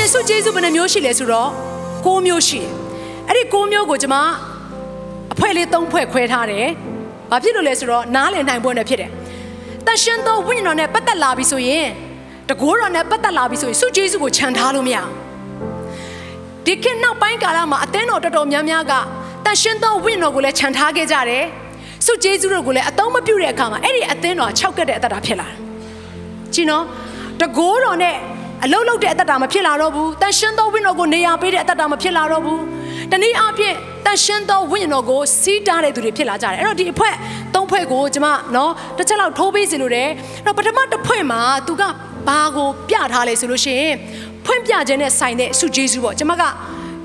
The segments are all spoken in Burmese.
တော့ဝိညာဉ်စုကျေးဇူးဘယ်နှမျိုးရှိလဲဆိုတော့၉မျိုးရှိတယ်အဲ့ဒီ၉မျိုးကိုကျွန်မအဖွဲလေး၃ဖွဲခွဲထားတယ်ဘာဖြစ်လို့လဲဆိုတော့နားလည်နိုင်ဖို့နဲ့ဖြစ်တယ်တန်ရှင်သောဝိညာဉ်တော်နဲ့ပတ်သက်လာပြီဆိုရင်တကိုးတော်နဲ့ပတ်သက်လာပြီဆိုရင်စုကျေးဇူးကိုခြံထားလို့မရဘူးဒီခေတ်နောက်ပိုင်းကာလမှာအသင်းတော်တော်တော်များများကတန်ရှင်သောဝိညာဉ်တော်ကိုလည်းခြံထားခဲ့ကြတယ်စုကျေးဇူးတို့ကိုလည်းအသုံးမပြုတဲ့အခါမှာအဲ့ဒီအသင်းတော်က၆ကက်တဲ့အသက်တာဖြစ်လာတယ်ကြည့်နော်တကိုးတော်နဲ့ အလုံးလုံးတဲ့အသက်တာမဖြစ်လာတော့ဘူးတန်ရှင်းသောဝိညာဉ်တော်ကိုနေရာပေးတဲ့အသက်တာမဖြစ်လာတော့ဘူးတနည်းအားဖြင့်တန်ရှင်းသောဝိညာဉ်တော်ကိုစီးတားတဲ့သူတွေဖြစ်လာကြတယ်အဲ့တော့ဒီအဖွဲသုံးဖွဲကိုကျွန်မနော်တစ်ချက်လောက်ထိုးပေးစီလို့တယ်အဲ့တော့ပထမတစ်ဖွဲမှာသူကဘာကိုပြထားလဲဆိုလို့ရှိရင်ဖွင့်ပြခြင်းနဲ့ဆိုင်တဲ့ဆုဂျေဇုပေါ့ကျွန်မက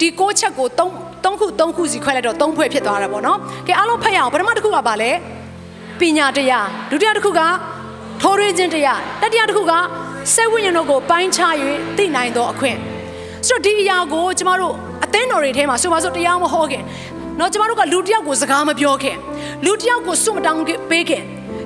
ဒီကိုးချက်ကိုသုံးသုံးခုသုံးခုစီခွဲလိုက်တော့သုံးဖွဲဖြစ်သွားတာပေါ့နော်ကဲအားလုံးဖတ်ရအောင်ပထမတစ်ခုကဘာလဲပညာတရားဒုတိယတစ်ခုကထိုးရင်းခြင်းတရားတတိယတစ်ခုက စိတ်ဝိညာဉ်တို့ကိုပိုင်းခြား၍သိနိုင်သောအခွင့်ဆိုတော့ဒီအရာကိုကျမတို့အသင်းတော်တွေထဲမှာဆိုပါစို့တရားမဟောခင်နော်ကျမတို့ကလူတယောက်ကိုစကားမပြောခင်လူတယောက်ကိုစွန့်မတောင်းပေးခင်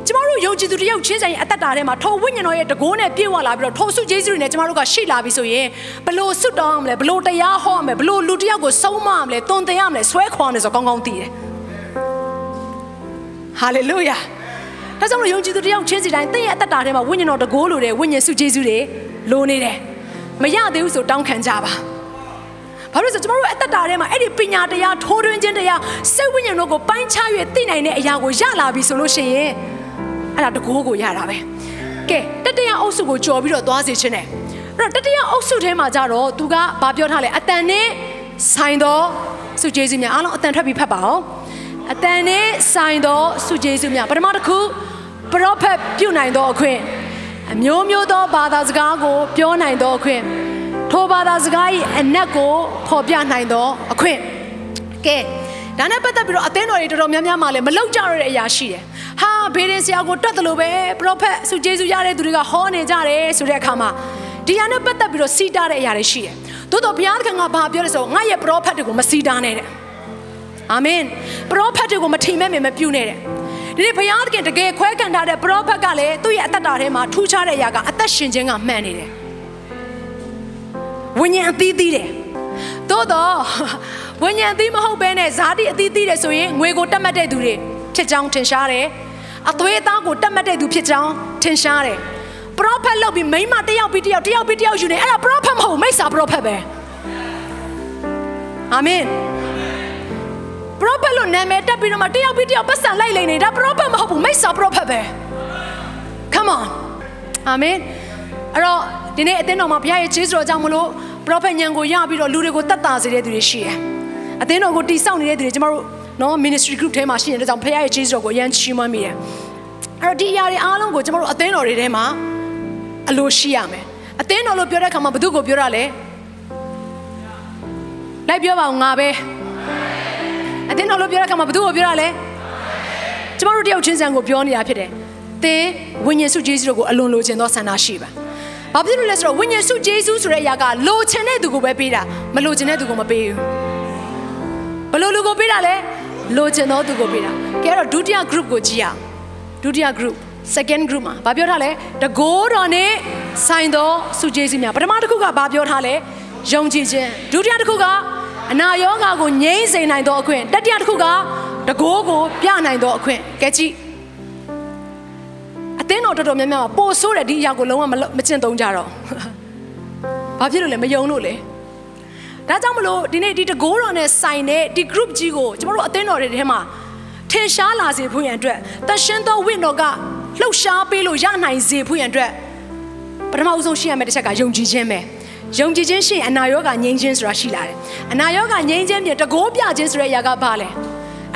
ကျမတို့ယုံကြည်သူတယောက်ချင်းဆိုင်ရဲ့အသက်တာထဲမှာထိုဝိညာဉ်တော်ရဲ့တကိုးနဲ့ပြည့်ဝလာပြီးတော့ထိုဆုယေရှုနဲ့ကျမတို့ကရှိလာပြီဆိုရင်ဘလို့ဆွတ်တောင်းရမလဲဘလို့တရားဟောရမလဲဘလို့လူတယောက်ကိုဆုံးမရမလဲတုံသင်ရမလဲဆွဲခေါ်ရမလဲဆိုတော့ကောင်းကောင်းသိတယ်ဟာလေလုယာ ဒါကြောင့်မလို့ယုံကြည်သူတယောက်ချင်းစီတိုင်းတင့်ရဲ့အသက်တာထဲမှာဝိညာဉ်တော်တကိုးလိုတယ်ဝိညာဉ်စုကျေးဇူးတွေလိုနေတယ်မရသေးဘူးဆိုတောင်းခံကြပါဘာလို့လဲဆိုကျွန်တော်တို့အသက်တာထဲမှာအဲ့ဒီပညာတရားထိုးထွင်းခြင်းတရားစိတ်ဝိညာဉ်တို့ကိုပိုင်းခြား၍သိနိုင်တဲ့အရာကိုရလာပြီဆိုလို့ရှိရင်အဲ့ဒါတကိုးကိုရတာပဲကဲတတရအုပ်စုကိုကြော်ပြီးတော့သွားစေခြင်းနဲ့အဲ့တော့တတရအုပ်စုထဲမှာကြတော့သူကဘာပြောထားလဲအတန်နဲ့ဆိုင်သောစုကျေးဇူးများအားလုံးအတန်ထွက်ပြီးဖတ်ပါအောင်အတန်နဲ့ဆိုင်သောစုကျေးဇူးများပထမတစ်ခု ပရောဖက်ပြုနိုင်သောအခွင့်အမျိုးမျိုးသောဘာသာစကားကို ပြောနိုင်သောအခွင့်ထိုဘာသာစကား၏အနက်ကိုဖော်ပြနိုင်သောအခွင့်ကဲဒါနဲ့ပတ်သက်ပြီးတော့အသင်းတော်တွေတော်တော်များများမှလည်းမလောက်ကြရတဲ့အရာရှိတယ်ဟာဘေးရင်ဆရာကိုတွတ်တယ်လို့ပဲပရောဖက်စုကျေးဇူးရတဲ့သူတွေကဟောနေကြတယ်ဆိုတဲ့အခါမှာဒီဟာနဲ့ပတ်သက်ပြီးတော့စီးတားတဲ့အရာတွေရှိတယ်သို့တော့ဘုရားသခင်ကဘာပြောလဲဆိုတော့ငါရဲ့ပရောဖက်တွေကိုမစီးတားနဲ့တဲ့အာမင်ပရောဖက်တွေကိုမထိမဲ့မပြုနဲ့တဲ့ ဒီနေ့ဘုရားသခင်တကယ်ခွဲခံထားတဲ့ပရောဖက်ကလည်းသူ့ရဲ့အသက်တာထဲမှာထူးခြားတဲ့အရာကအသက်ရှင်ခြင်းကမှန်နေတယ်ဝိညာဉ်အသီးသီးတယ်သို့တော့ဝိညာဉ်အသီးမဟုတ်ဘဲနဲ့ဇာတိအသီးသီးတယ်ဆိုရင်ငွေကိုတတ်မှတ်တဲ့သူတွေဖြစ်ကြောင်းထင်ရှားတယ်အသွေးအသားကိုတတ်မှတ်တဲ့သူဖြစ်ကြောင်းထင်ရှားတယ်ပရောဖက်လုပ်ပြီးမိမတယောက်ပြီးတယောက်တယောက်ပြီးတယောက်ယူနေအဲ့ဒါပရောဖက်မဟုတ်မိစ္ဆာပရောဖက်ပဲအာမင် ပရောဖက်လို့နာမည်တက်ပြီးတော့မှတယောက်ပြီးတယောက်ပတ်စံလိုက်လိမ့်နေတာပရောဖက်မဟုတ်ဘူးမိစ္ဆာပရောဖက်ပဲ come on အာမင်အဲ့တော့ဒီနေ့အသင်းတော်မှာဘုရားရဲ့ခြေစွတော်ကြောင့်မလို့ပရောဖက်ညံကိုရပြီးတော့လူတွေကိုတတ်တာစေတဲ့သူတွေရှိတယ်အသင်းတော်ကိုတိစောက်နေတဲ့သူတွေကျမတို့နော် ministry group ထဲမှာရှိနေတဲ့ကြောင့်ဘုရားရဲ့ခြေစွတော်ကိုအရန်ချီးမွမ်းမိတယ်အဲ့တော့ဒီအရာတွေအားလုံးကိုကျမတို့အသင်းတော်တွေထဲမှာအလိုရှိရမယ်အသင်းတော်လို့ပြောတဲ့အခါမှာဘယ်သူကိုပြောရလဲလိုက်ပြောပါဦးငါပဲအ သင်းတော်လို့ပြောတဲ့အခါမှာဘယ်သူကိုပြောရလဲကျမတို့တယောက်ချင်းစံကိုပြောနေတာဖြစ်တယ်သင်ဝိညာဉ်စုဂျေဇုကိုအလွန်လိုချင်သောဆန္ဒရှိပါဘာဖြစ်လို့လဲဆိုတော့ဝိညာဉ်စုဂျေဇုဆိုတဲ့အရာကလိုချင်တဲ့သူကိုပဲပေးတာမလိုချင်တဲ့သူကိုမပေးဘူးဘယ်လိုလူကိုပေးတာလဲလိုချင်သောသူကိုပေးတာကဲတော့ဒုတိယ group ကိုကြည့်ရအောင်ဒုတိယ group second group မှာဘာပြောထားလဲတကိုးတော်နဲ့ဆိုင်သောစုဂျေဇုများပထမတစ်ခုကဘာပြောထားလဲယုံကြည်ခြင်းဒုတိယတစ်ခုက အနာရောဂါကိုငြိမ့်စေနိုင်သောအခွင့်တတိယတစ်ခုကတကိုးကိုပြနိုင်သောအခွင့်ကဲကြည့်အသင်းတော်တော်တော်များများမှာပို့ဆိုးတယ်ဒီအရာကိုလုံးဝမကျင့်သုံးကြတော့ဘာဖြစ်လို့လဲမယုံလို့လေဒါကြောင့်မလို့ဒီနေ့ဒီတကိုးတော်နဲ့ဆိုင်တဲ့ဒီ group ကြီးကိုကျမတို့အသင်းတော်တွေထဲမှာထင်ရှားလာစေဖို့ရန်အတွက်တရှင်သောဝိတော်ကလှုပ်ရှားပေးလို့ရနိုင်စေဖို့ရန်အတွက်ပထမဦးဆုံးရှင်းရမယ့်တစ်ချက်ကယုံကြည်ခြင်းပဲ ယုံကြည်ခြင်းရှိရင်အနာရောဂါငြိမ်းခြင်းဆိုတာရှိလာတယ်အနာရောဂါငြိမ်းခြင်းပြင်တကိုးပြခြင်းဆိုတဲ့အရာကဘာလဲ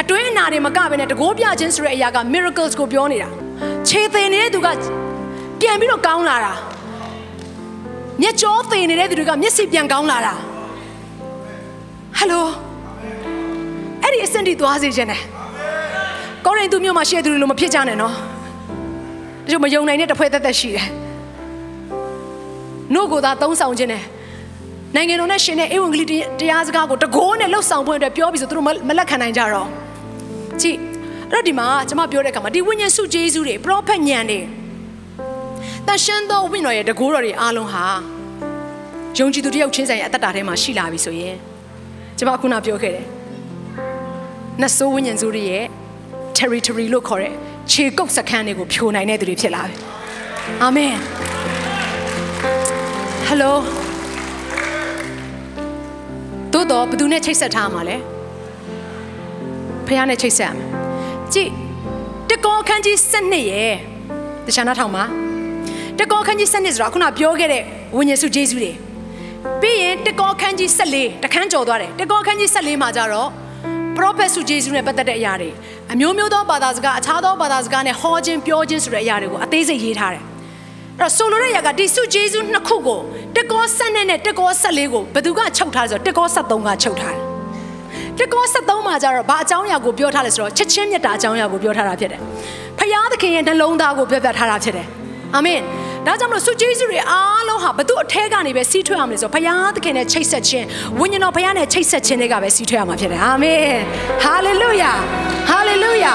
အတွင်းအနာတွေမကဘဲနဲ့တကိုးပြခြင်းဆိုတဲ့အရာက miracles ကိုပြောနေတာခြေသိနေတဲ့သူကပြန်ပြီးတော့ကောင်းလာတာမျက်ကြောသေနေတဲ့သူတွေကမျက်စိပြန်ကောင်းလာတာဟယ်လိုအဲ့ဒီအဆင့်ထိသွားစေခြင်းနဲ့ကောရိန္သုမြို့မှာရှိတဲ့သူတွေလိုမဖြစ်ကြနဲ့နော်ဒါကြောင့်မယုံနိုင်တဲ့တစ်ဖွဲ့သက်သက်ရှိတယ် နှုတ်ကိုသာသုံးဆောင်ခြင်းနဲ့နိုင်ငံတော်နဲ့ရှင်တဲ့ဧဝံဂေလိတရားစကားကိုတကိုးနဲ့လှုပ်ဆောင်ဖို့အတွက်ပြောပြီးဆိုသူတို့မလက်ခံနိုင်ကြတော့ကြည့်အဲ့တော့ဒီမှာကျွန်မပြောတဲ့အခါမှာဒီဝိညာဉ်စုဂျေဇုတွေပရောဖက်ညံတွေတန်ရှင်းသောဝိညာဉ်တော်ရဲ့တကိုးတော်တွေအားလုံးဟာယုံကြည်သူတယောက်ချင်းဆိုင်ရဲ့အသက်တာထဲမှာရှိလာပြီဆိုရင်ကျွန်မခုနပြောခဲ့တယ်နတ်ဆိုးဝိညာဉ်စုတွေရဲ့ territory လို့ခေါ်တဲ့ခြေကုပ်စခန်းတွေကိုဖြိုနိုင်တဲ့သူတွေဖြစ်လာပြီအာမင် ဟယ်လိုတို့တော့ဘယ်သူနဲ့ချိတ်ဆက်ထားမှာလဲဖခင်နဲ့ချိတ်ဆက်ရမယ်ကြည့်တကောခန်းကြီး7ရဲ့တခြားနောက်ထောင်မှာတကောခန်းကြီး7ဆိုတာခုနပြောခဲ့တဲ့ဝိညာဉ်စုဂျေဇုတွေပြီးရင်တကောခန်းကြီး14တခန်းကျော်သွားတယ်တကောခန်းကြီး14မှာကြတော့ပရောဖက်စုဂျေဇုနဲ့ပတ်သက်တဲ့အရာတွေအမျိုးမျိုးသောဘာသာစကားအခြားသောဘာသာစကားနဲ့ဟောခြင်းပြောခြင်းဆိုတဲ့အရာတွေကိုအသေးစိတ်ရေးထားတယ် အဲ့တော့ဆိုလိုတဲ့ຢာကဒီစုဂျေဇုနှစ်ခုကိုတက်ကော7နဲ့တက်ကော14ကိုဘယ်သူကချုပ်ထားလဲဆိုတော့တက်ကော73ကချုပ်ထားတယ်တက်ကော73မှာကျတော့ဘာအကြောင်းအရာကိုပြောထားလဲဆိုတော့ချက်ချင်းမြတ်တာအကြောင်းအရာကိုပြောထားတာဖြစ်တယ်ဖယားသခင်ရဲ့နှလုံးသားကိုပြောပြထားတာဖြစ်တယ်အာမင်ဒါကြောင့်မလို့စုဂျေဇုတွေအားလုံးဟာဘသူအထဲကနေပဲစီးထွက်အောင်လဲဆိုတော့ဘုရားသခင်နဲ့ချိတ်ဆက်ခြင်းဝိညာဉ်တော်ဘုရားနဲ့ချိတ်ဆက်ခြင်းတွေကပဲစီးထွက်ရမှာဖြစ်တယ်အာမင်ဟာလေလုယာဟာလေလုယာ